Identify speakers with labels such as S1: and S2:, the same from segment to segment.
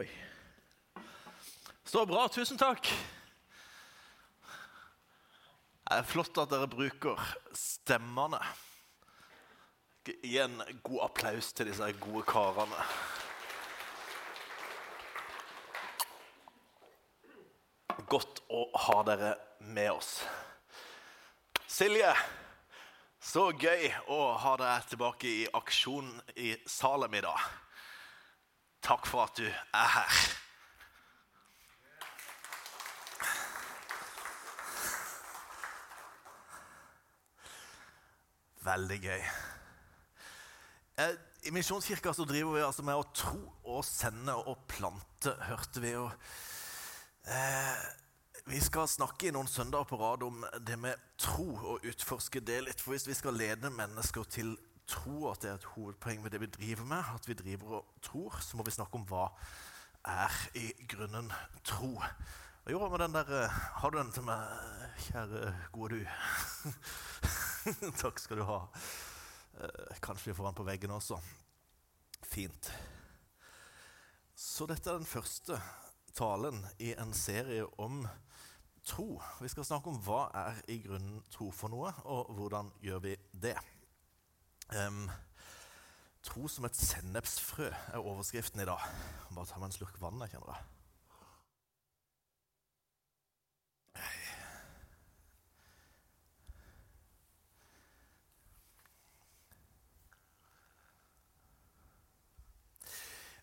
S1: Oi. Så bra. Tusen takk. Det er flott at dere bruker stemmene. Gi en god applaus til disse gode karene. Godt å ha dere med oss. Silje, så gøy å ha deg tilbake i aksjon i Salem i dag. Takk for at du er her. Veldig gøy. Eh, I Misjonskirka så driver vi altså med å tro og sende og plante, hørte vi. Og, eh, vi skal snakke i noen søndager på rad om det med tro og utforske det litt. For hvis vi skal lede mennesker til tro, at det er et hovedpoeng med det vi driver med, at vi driver og tror, så må vi snakke om hva er i grunnen tro. Hva gjorde med den der eh, Har du den til meg, kjære gode du? Takk skal du ha. Eh, kanskje vi får den på veggen også. Fint. Så dette er den første talen i en serie om tro. Vi skal snakke om hva er i grunnen tro for noe, og hvordan gjør vi det. Um, tro som et sennepsfrø er overskriften i dag. Bare ta meg en slurk vann. jeg kjenner det.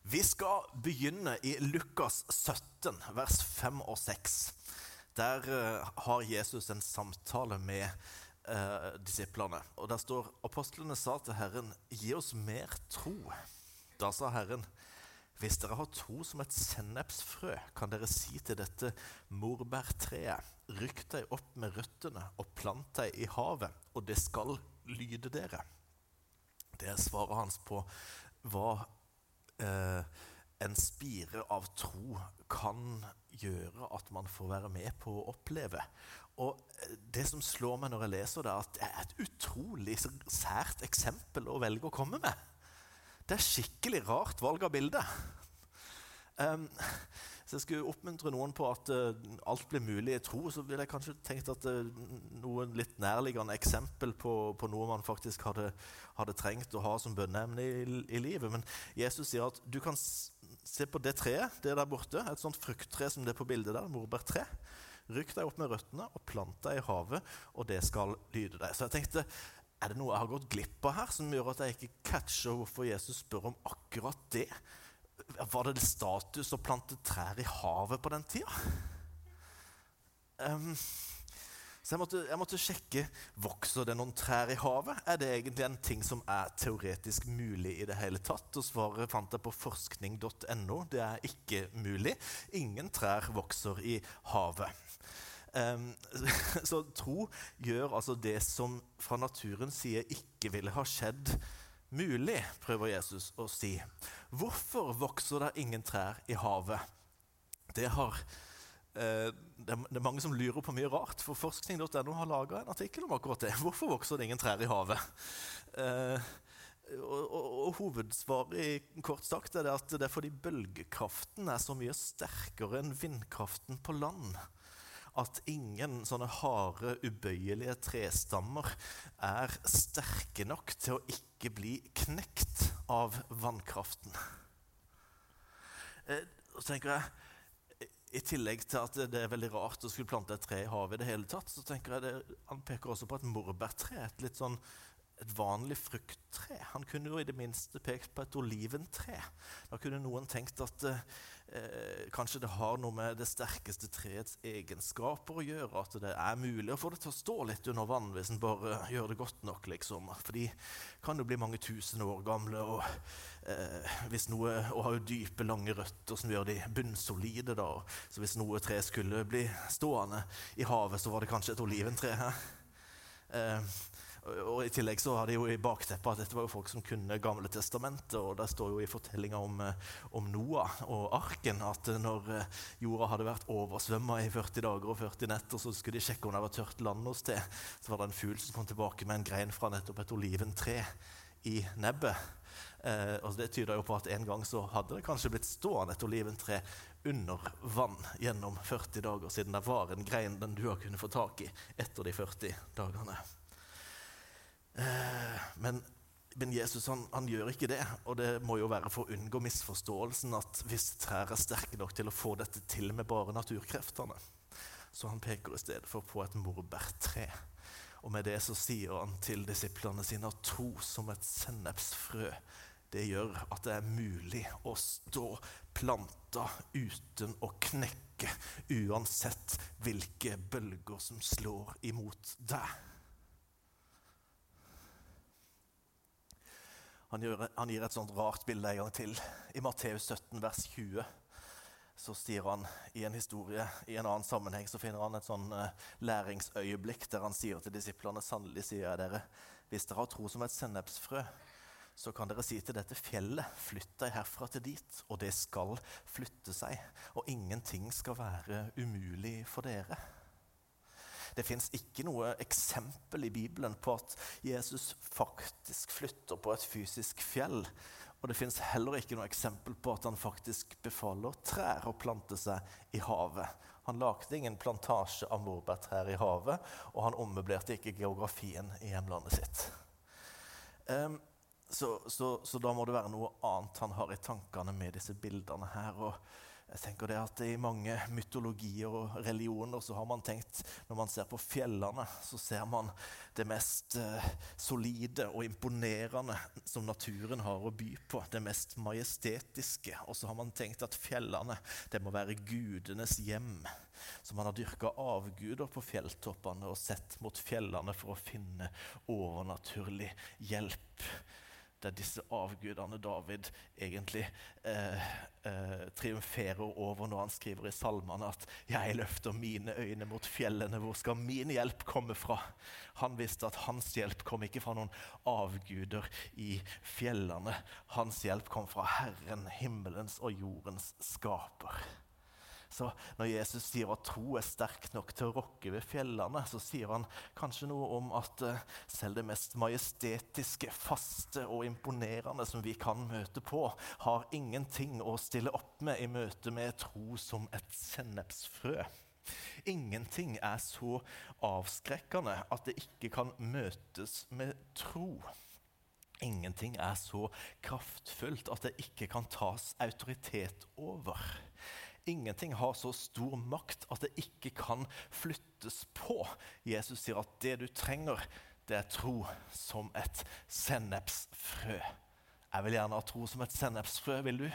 S1: Vi skal begynne i Lukas 17, vers 5 og 6. Der uh, har Jesus en samtale med uh, disiplene. Og Der står apostlene sa til Herren, 'Gi oss mer tro'. Da sa Herren, 'Hvis dere har tro som et sennepsfrø, kan dere si til dette morbærtreet:" 'Rykk deg opp med røttene og plant deg i havet, og det skal lyde dere.' Det er svaret hans på hva eh, en spire av tro kan gjøre at man får være med på å oppleve. Og Det som slår meg når jeg leser det, er at det er et utrolig sært eksempel å velge å komme med. Det er skikkelig rart valg av bilde. Um, så jeg skulle oppmuntre noen på at uh, alt blir mulig i tro, så ville jeg kanskje tenkt at uh, noen litt nærliggende eksempel på, på noe man faktisk hadde, hadde, trengt å ha som bønneemne i, i, livet. Men Jesus sier at du kan se på det treet, det der borte, et sånt frukttre som det er på bildet der, morbærtre. Rykk deg opp med røttene og plant deg i havet, og det skal lyde deg. Så jeg tenkte, er det noe jeg har gått glipp av her, som gjør at jeg ikke catcher hvorfor Jesus spør om akkurat det? Var det status å plante trær i havet på den tida? Um, så jeg måtte, jeg måtte, sjekke vokser det noen trær i havet. Er det egentlig en ting som er teoretisk mulig i det hele tatt? Og svaret fant jeg på forskning.no. Det er ikke mulig. Ingen trær vokser i havet. Um, så tro gjør altså det som fra naturens side ikke ville ha skjedd mulig, prøver Jesus å si. Hvorfor vokser det ingen trær i havet? Det, har, eh, det er mange som lurer på mye rart, for forskning.no har laga en artikkel om akkurat det. Hvorfor vokser det ingen trær i havet? Eh, og, og, og, Hovedsvaret i kort sagt er det at det er fordi bølgekraften er så mye sterkere enn vindkraften på land at ingen sånne harde, ubøyelige trestammer er sterke nok til å ikke bli knekt av vannkraften. Eh, så tenker jeg, I tillegg til at det er veldig rart å skulle plante et tre i havet, i det hele tatt, så tenker jeg det, han peker også på et morbærtre. Et litt sånn et vanlig frukttre. Han kunne jo i det minste pekt på et oliventre. Da kunne noen tenkt at eh, kanskje det har noe med det sterkeste treets egenskaper å gjøre. At det er mulig å få det til å stå litt under vann hvis en bare gjør det godt nok. liksom. For de kan jo bli mange tusen år gamle. Og, eh, noe, og har jo dype, lange røtter som gjør de bunnsolide. da. Så hvis noe tre skulle bli stående i havet, så var det kanskje et oliventre. her. Eh, og I tillegg så har de jo i bakteppet at dette var jo folk som kunne Gamle testamentet. og Det står jo i fortellinga om, eh, om, Noah og arken at når eh, jorda hadde vært oversvømma i 40 dager og 40 netter, så skulle de sjekke om det var tørt land hos det. Så var det en fugl som kom tilbake med en grein fra nettopp et oliventre i nebbet. Eh, og Det tyder jo på at en gang så hadde det kanskje blitt stående et oliventre under vann gjennom 40 dager, siden det var en grein den du har kunnet få tak i etter de 40 dagene. Eh, men, men, Jesus han, han, gjør ikke det, og det må jo være for å unngå misforståelsen at hvis trær er sterke nok til å få dette til med bare naturkreftene, så han peker i stedet for på et morbærtre. Og med det så sier han til disiplene sine at tro som et sennepsfrø det gjør at det er mulig å stå planta uten å knekke, uansett hvilke bølger som slår imot deg. Han, gir, han gir et sånt rart bilde en gang til. I Matteus 17, vers 20 så sier han i en historie, i en annen sammenheng, så finner han et sånn uh, læringsøyeblikk der han sier til disiplene Sannelig sier jeg dere, hvis dere har tro som et sennepsfrø, så kan dere si til dette fjellet, flytt deg herfra til dit, og det skal flytte seg. Og ingenting skal være umulig for dere. Det fins ikke noe eksempel i Bibelen på at Jesus faktisk flytter på et fysisk fjell. Og det fins heller ikke noe eksempel på at han faktisk befaler trær å plante seg i havet. Han lagde ingen plantasje av morbærtrær i havet, og han ommøblerte ikke geografien i hjemlandet sitt. Um, så, så, så, da må det være noe annet han har i tankene med disse bildene her. og jeg tenker det at I mange mytologier og religioner så har man tenkt Når man ser på fjellene, så ser man det mest eh, solide og imponerende som naturen har å by på. Det mest majestetiske. Og så har man tenkt at fjellene det må være gudenes hjem. Så man har dyrka avguder på fjelltoppene og sett mot fjellene for å finne overnaturlig hjelp der disse avgudene David egentlig eh, eh, triumferer over når han skriver i salmene at 'Jeg løfter mine øyne mot fjellene, hvor skal min hjelp komme fra?' Han visste at hans hjelp kom ikke fra noen avguder i fjellene. Hans hjelp kom fra Herren, himmelens og jordens skaper. Så når Jesus sier at tro er sterk nok til å rokke ved fjellene, så sier han kanskje noe om at uh, selv det mest majestetiske, faste og imponerende som vi kan møte på, har ingenting å stille opp med i møte med tro som et sennepsfrø. Ingenting er så avskrekkende at det ikke kan møtes med tro. Ingenting er så kraftfullt at det ikke kan tas autoritet over. Ingenting har så stor makt at det ikke kan flyttes på. Jesus sier at det du trenger, det er tro som et sennepsfrø. Jeg vil gjerne ha tro som et sennepsfrø, vil du?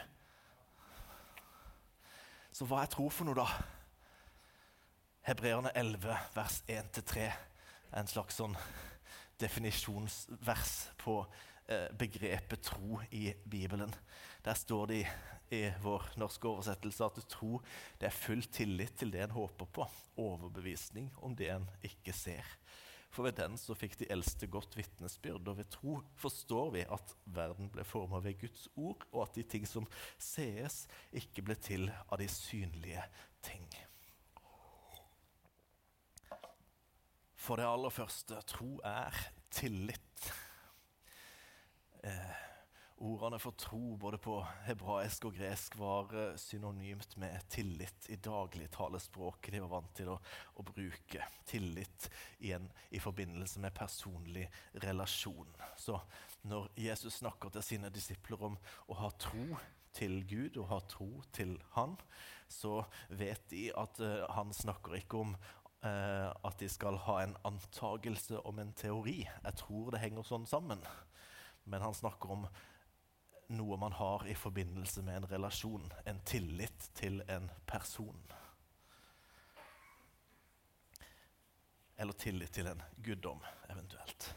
S1: Så hva er tro for noe, da? Hebreerne 11, vers 1-3 er en slags sånn definisjonsvers på eh, begrepet tro i Bibelen. Der står det i vår norske oversettelse at tro det er full tillit til det en håper på, overbevisning om det en ikke ser. For ved den så fikk de eldste godt vitnesbyrd, og ved tro forstår vi at verden ble forma ved Guds ord, og at de ting som sees, ikke ble til av de synlige ting. For det aller første tro er tillit. Ordene for tro både på hebraisk og gresk var eh, synonymt med tillit i dagligtalespråket de var vant til å, å bruke. Tillit igjen i forbindelse med personlig relasjon. Så når Jesus snakker til sine disipler om å ha tro til Gud og ha tro til Han, så vet de at uh, han snakker ikke om uh, at de skal ha en antagelse om en teori. Jeg tror det henger sånn sammen. Men han snakker om noe man har i forbindelse med en relasjon, en tillit til en person. Eller tillit til en guddom, eventuelt.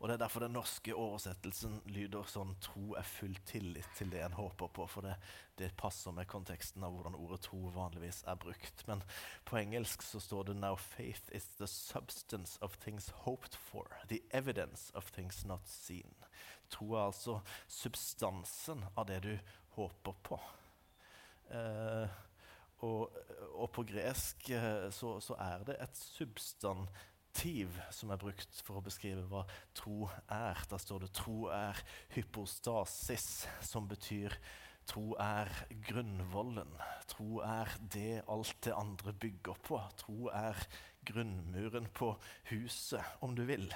S1: Og Det er derfor den norske oversettelsen lyder sånn 'tro er full tillit til det en håper på'. For det, det, passer med konteksten av hvordan ordet tro vanligvis er brukt. Men på engelsk så står det 'Now faith is the substance of things hoped for'. The evidence of things not seen. Tro er altså substansen av det du håper på. Eh, og, og, på gresk eh, så, så, er det et substantiv som er brukt for å beskrive hva tro er. Da står det 'tro er hypostasis', som betyr tro er grunnvollen. Tro er det alt det andre bygger på. Tro er grunnmuren på huset, om du vil.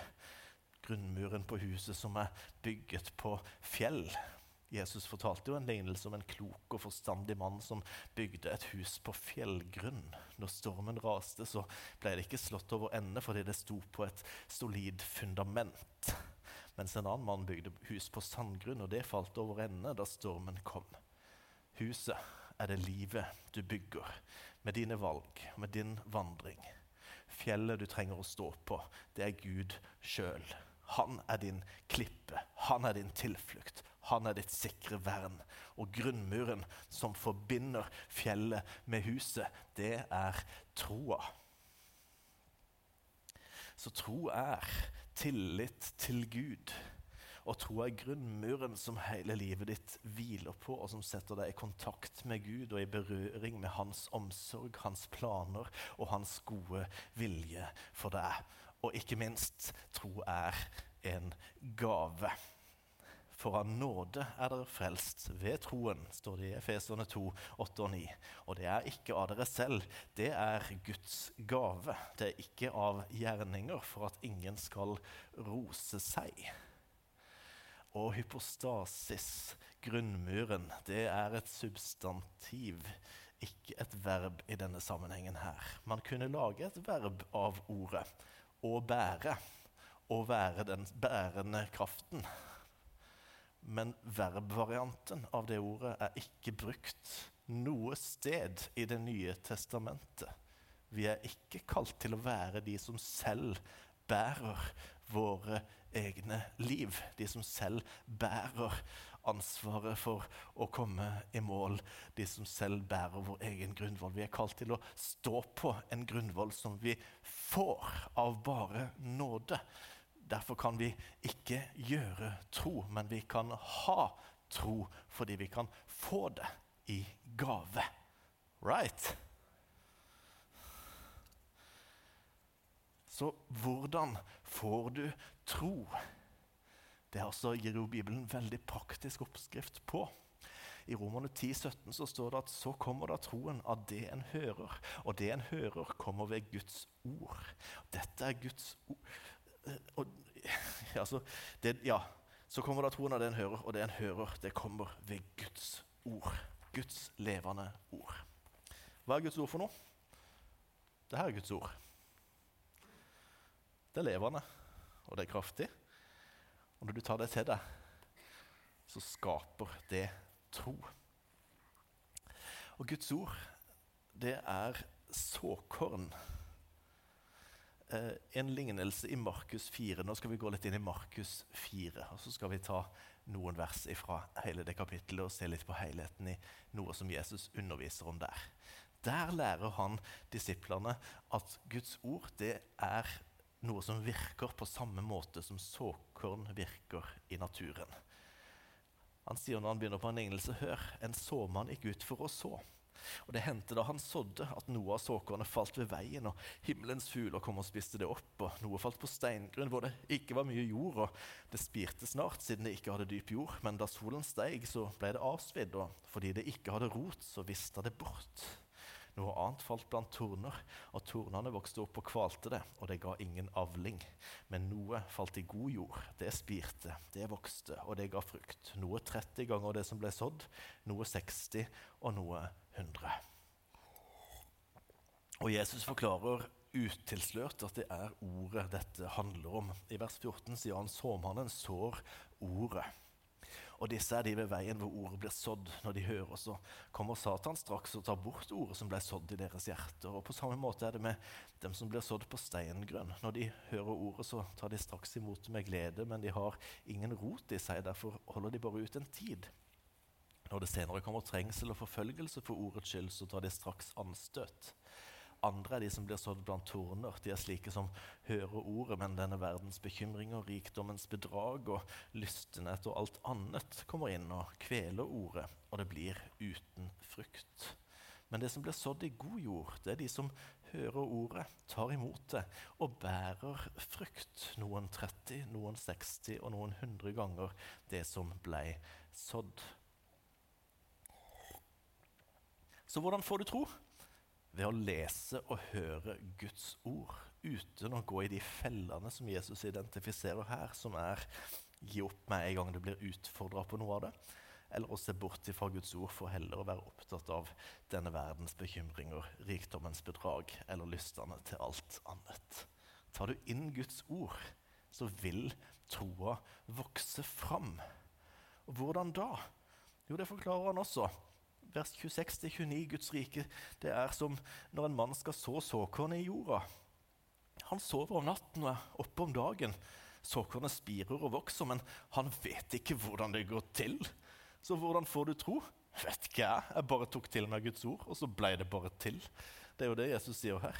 S1: Grunnmuren på huset som er bygget på fjell. Jesus fortalte jo en lignelse om en klok og forstandig mann som bygde et hus på fjellgrunn. Når stormen raste, så ble det ikke slått over ende fordi det sto på et solid fundament. Mens en annen mann bygde hus på sandgrunn, og det falt over ende da stormen kom. Huset er det livet du bygger, med dine valg, med din vandring. Fjellet du trenger å stå på, det er Gud sjøl. Han er din klippe, han er din tilflukt, han er ditt sikre vern. Og grunnmuren som forbinder fjellet med huset, det er troa. Så tro er tillit til Gud. Og tro er grunnmuren som hele livet ditt hviler på, og som setter deg i kontakt med Gud og i berøring med hans omsorg, hans planer og hans gode vilje for deg. Og ikke minst, tro er en gave. For av nåde er dere frelst ved troen, står det i Efeserne 2, 8 og 9. Og det er ikke av dere selv, det er Guds gave. Det er ikke av gjerninger for at ingen skal rose seg. Og hypostasis, grunnmuren, det er et substantiv, ikke et verb i denne sammenhengen her. Man kunne lage et verb av ordet å bære, å være den bærende kraften. Men verbvarianten av det ordet er ikke brukt noe sted i Det nye testamentet. Vi er ikke kalt til å være de som selv bærer våre egne liv. De som selv bærer ansvaret for å komme i mål. De som selv bærer vår egen grunnvoll. Vi er kalt til å stå på en grunnvoll som vi får av bare nåde. Derfor kan vi ikke gjøre tro, men vi kan ha tro fordi vi kan få det i gave. Right? Så hvordan får du tro? Det også gir jo Bibelen en veldig praktisk oppskrift på. I Romerne 10, 17 så står det at så kommer da troen av det en hører. Og det en hører, kommer ved Guds ord. Dette er Guds ord. Eh, altså, ja, så kommer da troen av det en hører, og det en hører, det kommer ved Guds ord. Guds levende ord. Hva er Guds ord for noe? Det her er Guds ord. Det er levende, og det er kraftig. Og når du tar det til deg, så skaper det tro. Og Guds ord, det er såkorn eh, en lignelse i Markus 4. Nå skal vi gå litt inn i Markus 4. og Så skal vi ta noen vers fra hele det kapittelet og se litt på helheten i noe som Jesus underviser om der. Der lærer han disiplene at Guds ord det er noe som virker på samme måte som såkorn virker i naturen. Han sier når han begynner på en lignelse, hør, en såmann gikk ut for å så. Og det hendte da han sådde, at noe av såkornet falt ved veien, og himmelens fugler kom og spiste det opp. Og noe falt på steingrunn hvor det ikke var mye jord, og det spirte snart, siden det ikke hadde dyp jord. Men da solen steig, så ble det avsvidd, og fordi det ikke hadde rot, så visste det bort. Noe annet falt blant torner, og tornene vokste opp og kvalte det, og det ga ingen avling. Men noe falt i god jord, det spirte, det vokste, og det ga frukt. Noe 30 ganger det som ble sådd, noe 60 og noe 100. Og Jesus forklarer utilslørt at det er ordet dette handler om. I vers 14 sier han såmannen sår ordet. Og disse er de ved veien hvor ordet blir sådd. Når de hører, så kommer Satan straks og tar bort ordet som ble sådd i deres hjerter. Og på samme måte er det med dem som blir sådd på steingrunn. Når de hører ordet, så tar de straks imot det med glede, men de har ingen rot i seg. Derfor holder de bare ut en tid. Når det senere kommer trengsel og forfølgelse for ordets skyld, så tar de straks anstøt. Andre er de som blir sådd blant torner. De er slike som hører ordet, men denne verdens bekymringer, rikdommens bedrag og lystenhet og alt annet kommer inn og kveler ordet, og det blir uten frukt. Men det som blir sådd i god jord, det er de som hører ordet, tar imot det og bærer frukt. Noen 30, noen 60 og noen 100 ganger det som ble sådd. Så hvordan får du tro? Ved å lese og høre Guds ord uten å gå i de fellene som Jesus identifiserer her, som er gi opp med en gang du blir utfordra på noe av det, eller å se bort fra Guds ord for heller å være opptatt av denne verdens bekymringer, rikdommens bedrag eller lystene til alt annet. Tar du inn Guds ord, så vil troa vokse fram. Og hvordan da? Jo, det forklarer han også. Vers 26-29, Guds rike, det er som når en mann skal så såkornet i jorda. Han sover om natten og er oppe om dagen. Såkornet spirer og vokser, men han vet ikke hvordan det går til. Så hvordan får du tro? Vet ikke jeg. Jeg bare tok til meg Guds ord, og så ble det bare til. Det er jo det Jesus sier her.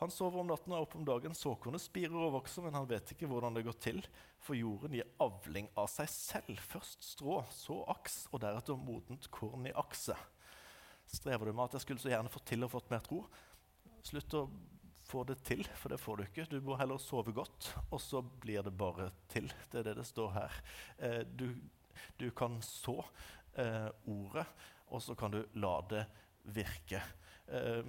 S1: Han sover om natten og er oppe om dagen. Såkornet spirer og vokser, men han vet ikke hvordan det går til. For jorden gir avling av seg selv. Først strå, så aks, og deretter modent korn i akse. Strever du med at jeg skulle så gjerne fått til og fått mer tro? Slutt å få det til, for det får du ikke. Du må heller sove godt, og så blir det bare til. Det er det det står her. Eh, du du kan så eh, ordet, og så kan du la det virke. Eh,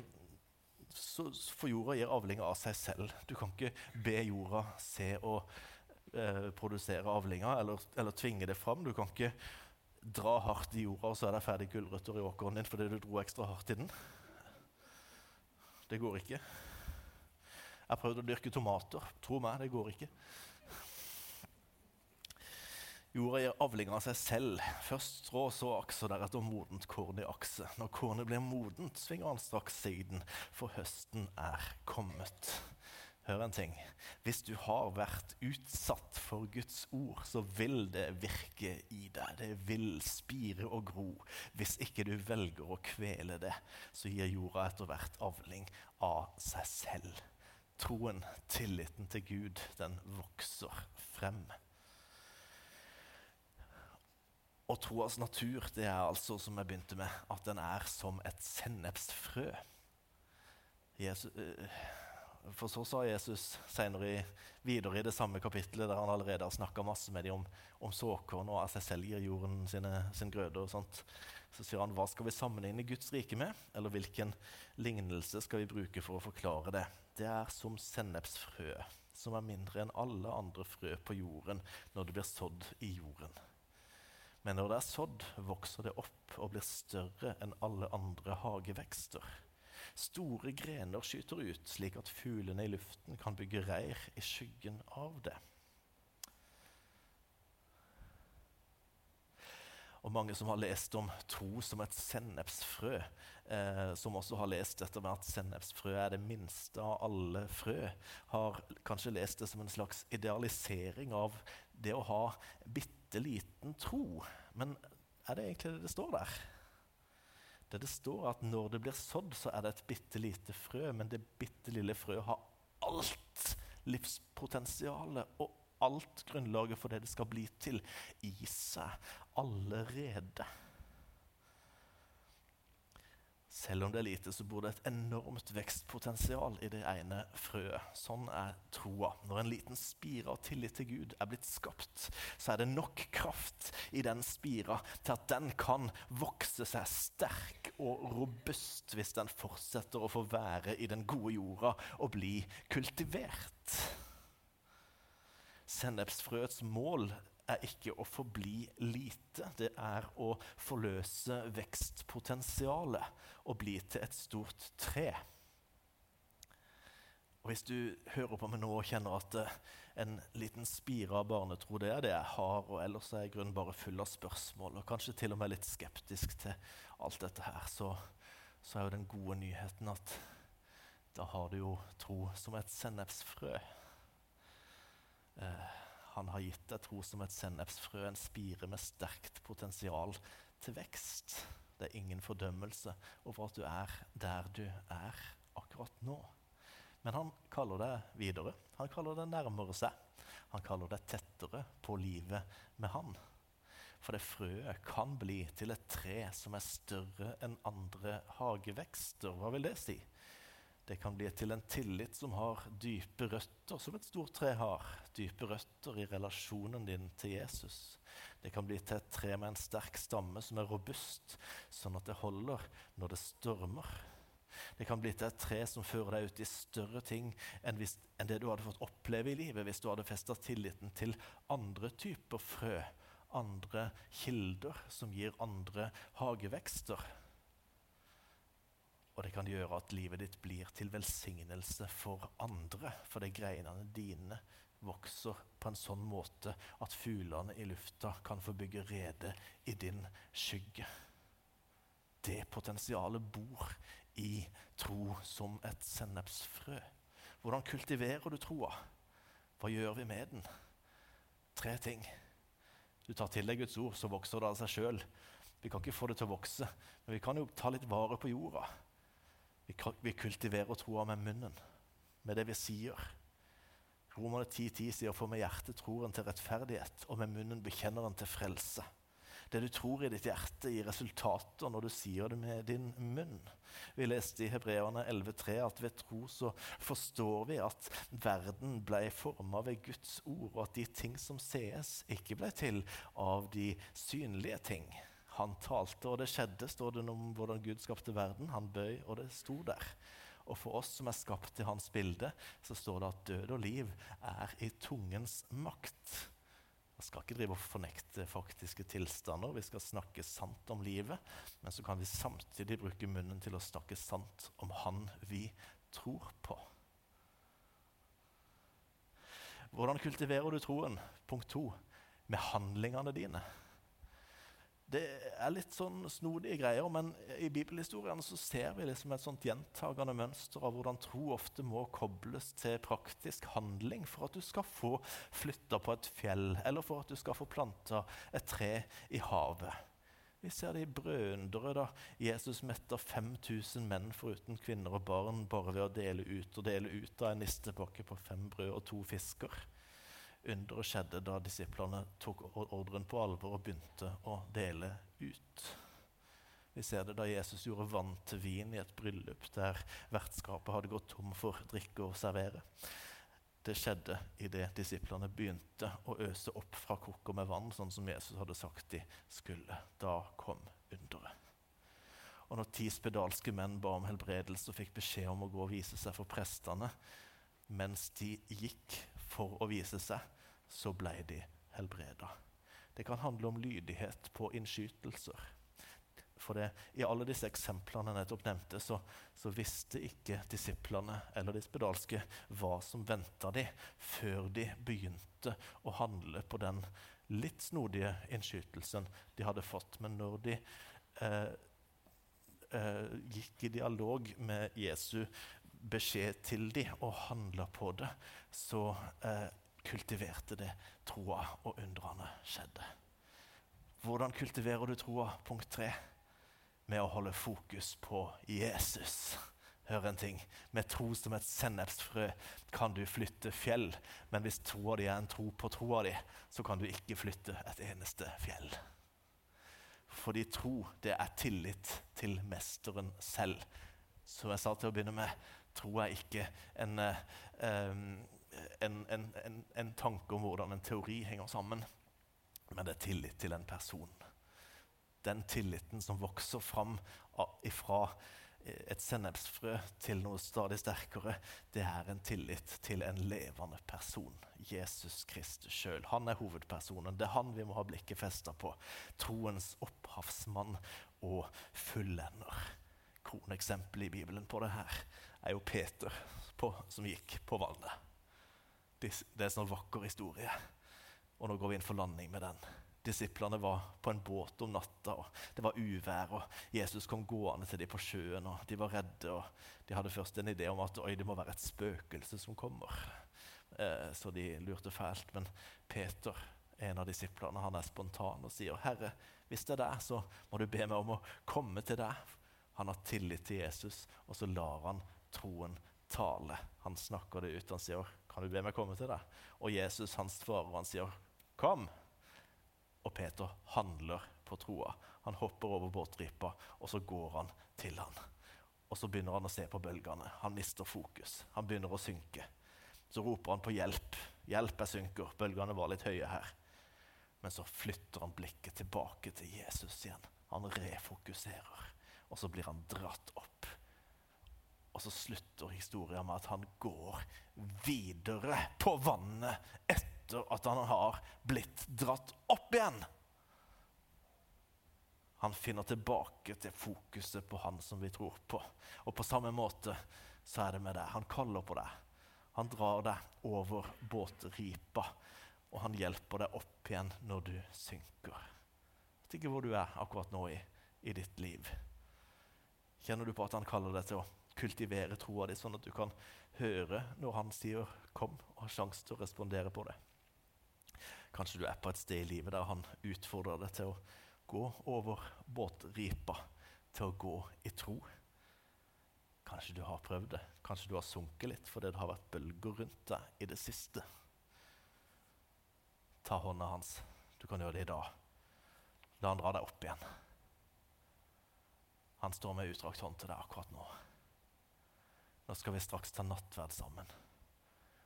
S1: så, for jorda gir avlinger av seg selv. Du kan ikke be jorda se og eh, produsere avlinger eller, eller, tvinge det fram. Du kan ikke dra hardt i jorda, og så er det ferdig gulrøtter i åkeren din fordi du dro ekstra hardt i den. Det går ikke. Jeg har prøvd å dyrke tomater. Tro meg, det går ikke. Jorda gir avling av seg selv. Først strå, så aks, og deretter modent korn i akse. Når kornet blir modent, svinger han straks siden, for høsten er kommet. Hør en ting. Hvis du har vært utsatt for Guds ord, så vil det virke i deg. Det vil spire og gro. Hvis ikke du velger å kvele det, så gir jorda etter hvert avling av seg selv. Troen, tilliten til Gud, den vokser frem. Og troas natur det er altså, som jeg begynte med, at den er som et sennepsfrø. Jesus, eh, for så sa Jesus senere videre i det samme kapittelet, der han allerede har snakka masse med dem om, om såkorn og at seg selv gir jorden sine, sin grøde. og sånt. Så sier han hva skal vi sammenligne Guds rike med? Eller hvilken lignelse skal vi bruke for å forklare det? Det er som sennepsfrø, som er mindre enn alle andre frø på jorden når det blir sådd i jorden. Men når det er sådd, vokser det opp og blir større enn alle andre hagevekster. Store grener skyter ut, slik at fuglene i luften kan bygge reir i skyggen av det. Og mange som har lest om tro som et sennepsfrø, eh, som også har lest dette med at sennepsfrø er det minste av alle frø, har kanskje lest det som en slags idealisering av det å ha bitte liten tro. Men er det egentlig det det står der? Det det står at når det blir sådd, så er det et bitte lite frø, men det bitte lille frøet har alt livspotensialet og alt grunnlaget for det det skal bli til, i seg allerede. Selv om det er lite, så bor det et enormt vekstpotensial i det ene frøet. Sånn er troa. Når en liten spire av tillit til Gud er blitt skapt, så er det nok kraft i den spira til at den kan vokse seg sterk og robust hvis den fortsetter å få være i den gode jorda og bli kultivert. Sennepsfrøets mål er ikke å forbli lite, det er å forløse vekstpotensialet og bli til et stort tre. Og Hvis du hører på meg nå og kjenner at uh, en liten spire av barnetro det er det jeg har, og ellers er jeg i grunn bare full av spørsmål og kanskje til og med litt skeptisk til alt dette her, så, så er jo den gode nyheten at da har du jo tro som et sennepsfrø. Uh, han har gitt deg tro som et sennepsfrø, en spire med sterkt potensial til vekst. Det er ingen fordømmelse over at du er der du er akkurat nå. Men han kaller det videre. Han kaller det nærmere seg. Han kaller det tettere på livet med han. For det frøet kan bli til et tre som er større enn andre hagevekster. Hva vil det si? Det kan bli til en tillit som har dype røtter, som et stort tre har. Dype røtter i relasjonen din til Jesus. Det kan bli til et tre med en sterk stamme som er robust, sånn at det holder når det stormer. Det kan bli til et tre som fører deg ut i større ting enn, hvis, enn det du hadde fått oppleve i livet hvis du hadde festa tilliten til andre typer frø, andre kilder som gir andre hagevekster. Og det kan gjøre at livet ditt blir til velsignelse for andre, For de greinene dine vokser på en sånn måte at fuglene i lufta kan få bygge rede i din skygge. Det potensialet bor i tro som et sennepsfrø. Hvordan kultiverer du troa? Hva gjør vi med den? Tre ting. Du tar til deg Guds ord, så vokser det av seg sjøl. Vi kan ikke få det til å vokse, men vi kan jo ta litt vare på jorda. Vi, kultiverer troa med munnen, med det vi sier. Romerne 10.10 10 sier for med hjertet tror en til rettferdighet, og med munnen bekjenner en til frelse. Det du tror i ditt hjerte, gir resultater når du sier det med din munn. Vi leste i Hebreerne 11,3 at ved tro så forstår vi at verden ble forma ved Guds ord, og at de ting som sees, ikke ble til av de synlige ting. Han talte, og det skjedde, står det om hvordan Gud skapte verden. Han bøy, og det sto der. Og for oss som er skapt til hans bilde, så står det at død og liv er i tungens makt. Vi skal ikke drive og fornekte faktiske tilstander, vi skal snakke sant om livet. Men så kan vi samtidig bruke munnen til å snakke sant om Han vi tror på. Hvordan kultiverer du troen? Punkt to med handlingene dine. Det er litt sånn snodige greier, men i bibelhistorien så ser vi liksom et sånt gjentagende mønster av hvordan tro ofte må kobles til praktisk handling for at du skal få flytta på et fjell, eller for at du skal få planta et tre i havet. Vi ser det i brødunderet da Jesus metter 5000 menn foruten kvinner og barn bare ved å dele ut og dele ut av en nistepakke på fem brød og to fisker. Underet skjedde da disiplene tok ordren på alvor og begynte å dele ut. Vi ser det da Jesus gjorde vann til vin i et bryllup der vertskapet hadde gått tom for drikke å servere. Det skjedde idet disiplene begynte å øse opp fra krukker med vann, sånn som Jesus hadde sagt de skulle. Da kom underet. Og når ti spedalske menn ba om helbredelse og fikk beskjed om å gå og vise seg for prestene mens de gikk for å vise seg, så ble de helbreda. Det kan handle om lydighet på innskytelser. For det, I alle disse eksemplene jeg nettopp nevnte, så, så, visste ikke disiplene eller de spedalske hva som venta de, før de begynte å handle på den litt snodige innskytelsen de hadde fått. Men når de eh, eh, gikk i dialog med Jesu beskjed til dem og handla på det, så eh, kultiverte det troa, og undrene skjedde. Hvordan kultiverer du troa? Punkt tre. Med å holde fokus på Jesus. Hør en ting. Med tro som et sennepsfrø kan du flytte fjell. Men hvis troa di er en tro på troa di, så kan du ikke flytte et eneste fjell. Fordi tro, det er tillit til mesteren selv. Som jeg sa til å begynne med, tro jeg ikke en, um, en, en, en tanke om hvordan en teori henger sammen, men det er tillit til en person. Den tilliten som vokser fram fra et sennepsfrø til noe stadig sterkere, det er en tillit til en levende person. Jesus Kristus sjøl. Han er hovedpersonen. Det er han vi må ha blikket festa på. Troens opphavsmann og fullender. Kroneksempelet i Bibelen på det her er jo Peter på, som gikk på vannet. Det, er en sånn vakker historie. Og nå går vi inn for landing med den. Disiplene var på en båt om natta, og det var uvær. og Jesus kom gående til dem på sjøen, og de var redde. og De hadde først en idé om at det må være et spøkelse som kommer. Eh, så de lurte fælt. Men Peter, en av disiplene, han er spontan og sier, 'Herre, hvis det er deg, så må du be meg om å komme til deg.' Han har tillit til Jesus, og så lar han troen tale. Han snakker det ut. Han sier, 'Kan du be meg komme til deg?' Og Jesus han svarer og han sier, 'Kom.' Og Peter handler på troa. Han hopper over båtripa, og så går han til han. Og så begynner han å se på bølgene. Han mister fokus. Han begynner å synke. Så roper han på hjelp. Hjelp, jeg synker. Bølgene var litt høye her. Men så flytter han blikket tilbake til Jesus igjen. Han refokuserer. Og så blir han dratt opp. Og så slutter historien med at han går videre på vannet etter at han har blitt dratt opp igjen. Han finner tilbake til fokuset på han som vi tror på. Og på samme måte så er det med deg. Han kaller på deg. Han drar deg over båtripa, og han hjelper deg opp igjen når du synker. Jeg vet ikke hvor du er akkurat nå i, i ditt liv. Kjenner du på at han kaller deg til å kultivere troa di, sånn at du kan høre når han sier 'kom', og har sjanse til å respondere på det? Kanskje du er på et sted i livet der han utfordrer deg til å gå over båtripa til å gå i tro. Kanskje du har prøvd det. Kanskje du har sunket litt fordi det har vært bølger rundt deg i det siste. Ta hånda hans. Du kan gjøre det i dag. La han dra deg opp igjen. Han står med utdrakt hånd til deg akkurat nå. Nå skal vi straks ta nattverd sammen.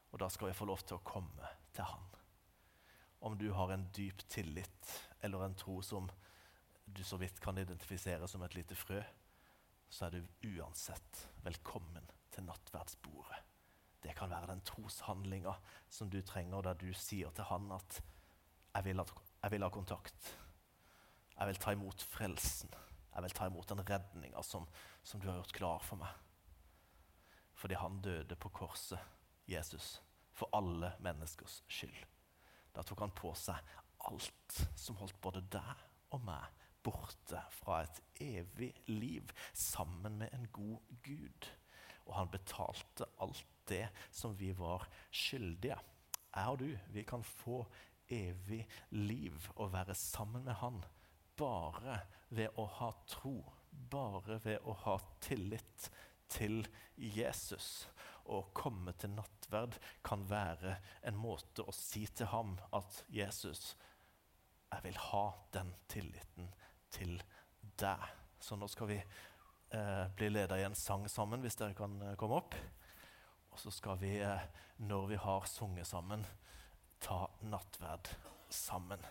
S1: Og da skal vi få lov til å komme til han. Om du har en dyp tillit eller en tro som du så vidt kan identifisere som et lite frø, så er du uansett velkommen til nattverdsbordet. Det kan være den troshandlinga som du trenger, der du sier til han at jeg vil, ha, jeg vil ha kontakt. Jeg vil ta imot frelsen. Jeg vil ta imot den redninga som, som du har gjort klar for meg. Fordi han døde på korset, Jesus, for alle menneskers skyld. Da tok han på seg alt som holdt både deg og meg borte fra et evig liv sammen med en god Gud. Og han betalte alt det som vi var skyldige. Jeg og du, vi kan få evig liv og være sammen med han bare ved å ha tro, bare ved å ha tillit til Jesus. Å komme til nattverd kan være en måte å si til ham at Jesus, jeg vil ha den tilliten til deg. Så nå skal vi eh, bli leda i en sang sammen, hvis dere kan eh, komme opp. Og så skal vi, eh, når vi har sunget sammen, ta nattverd sammen.